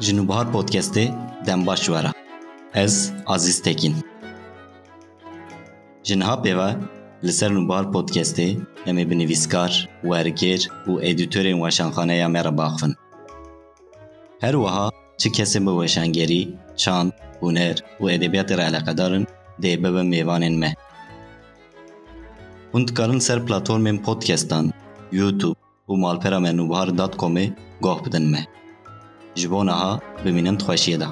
ji Nûbihar Podcastê dem. Ez Aziz Tekin. Ji niha pêve li ser Nûbihar Podcastê em ê bi nivîskar, wergêr û edîtörên weşanxaneya me re. Her wiha çi kesên bi weşangerî, çand, huner û edebiyatê re eleqedarin dê bibin mêvanên me. Hûn dikarin ser platformên podcastan, YouTube û malpera me nûbihar.comê goh bidin me. Ji bo niha bimînin xweşiyê de.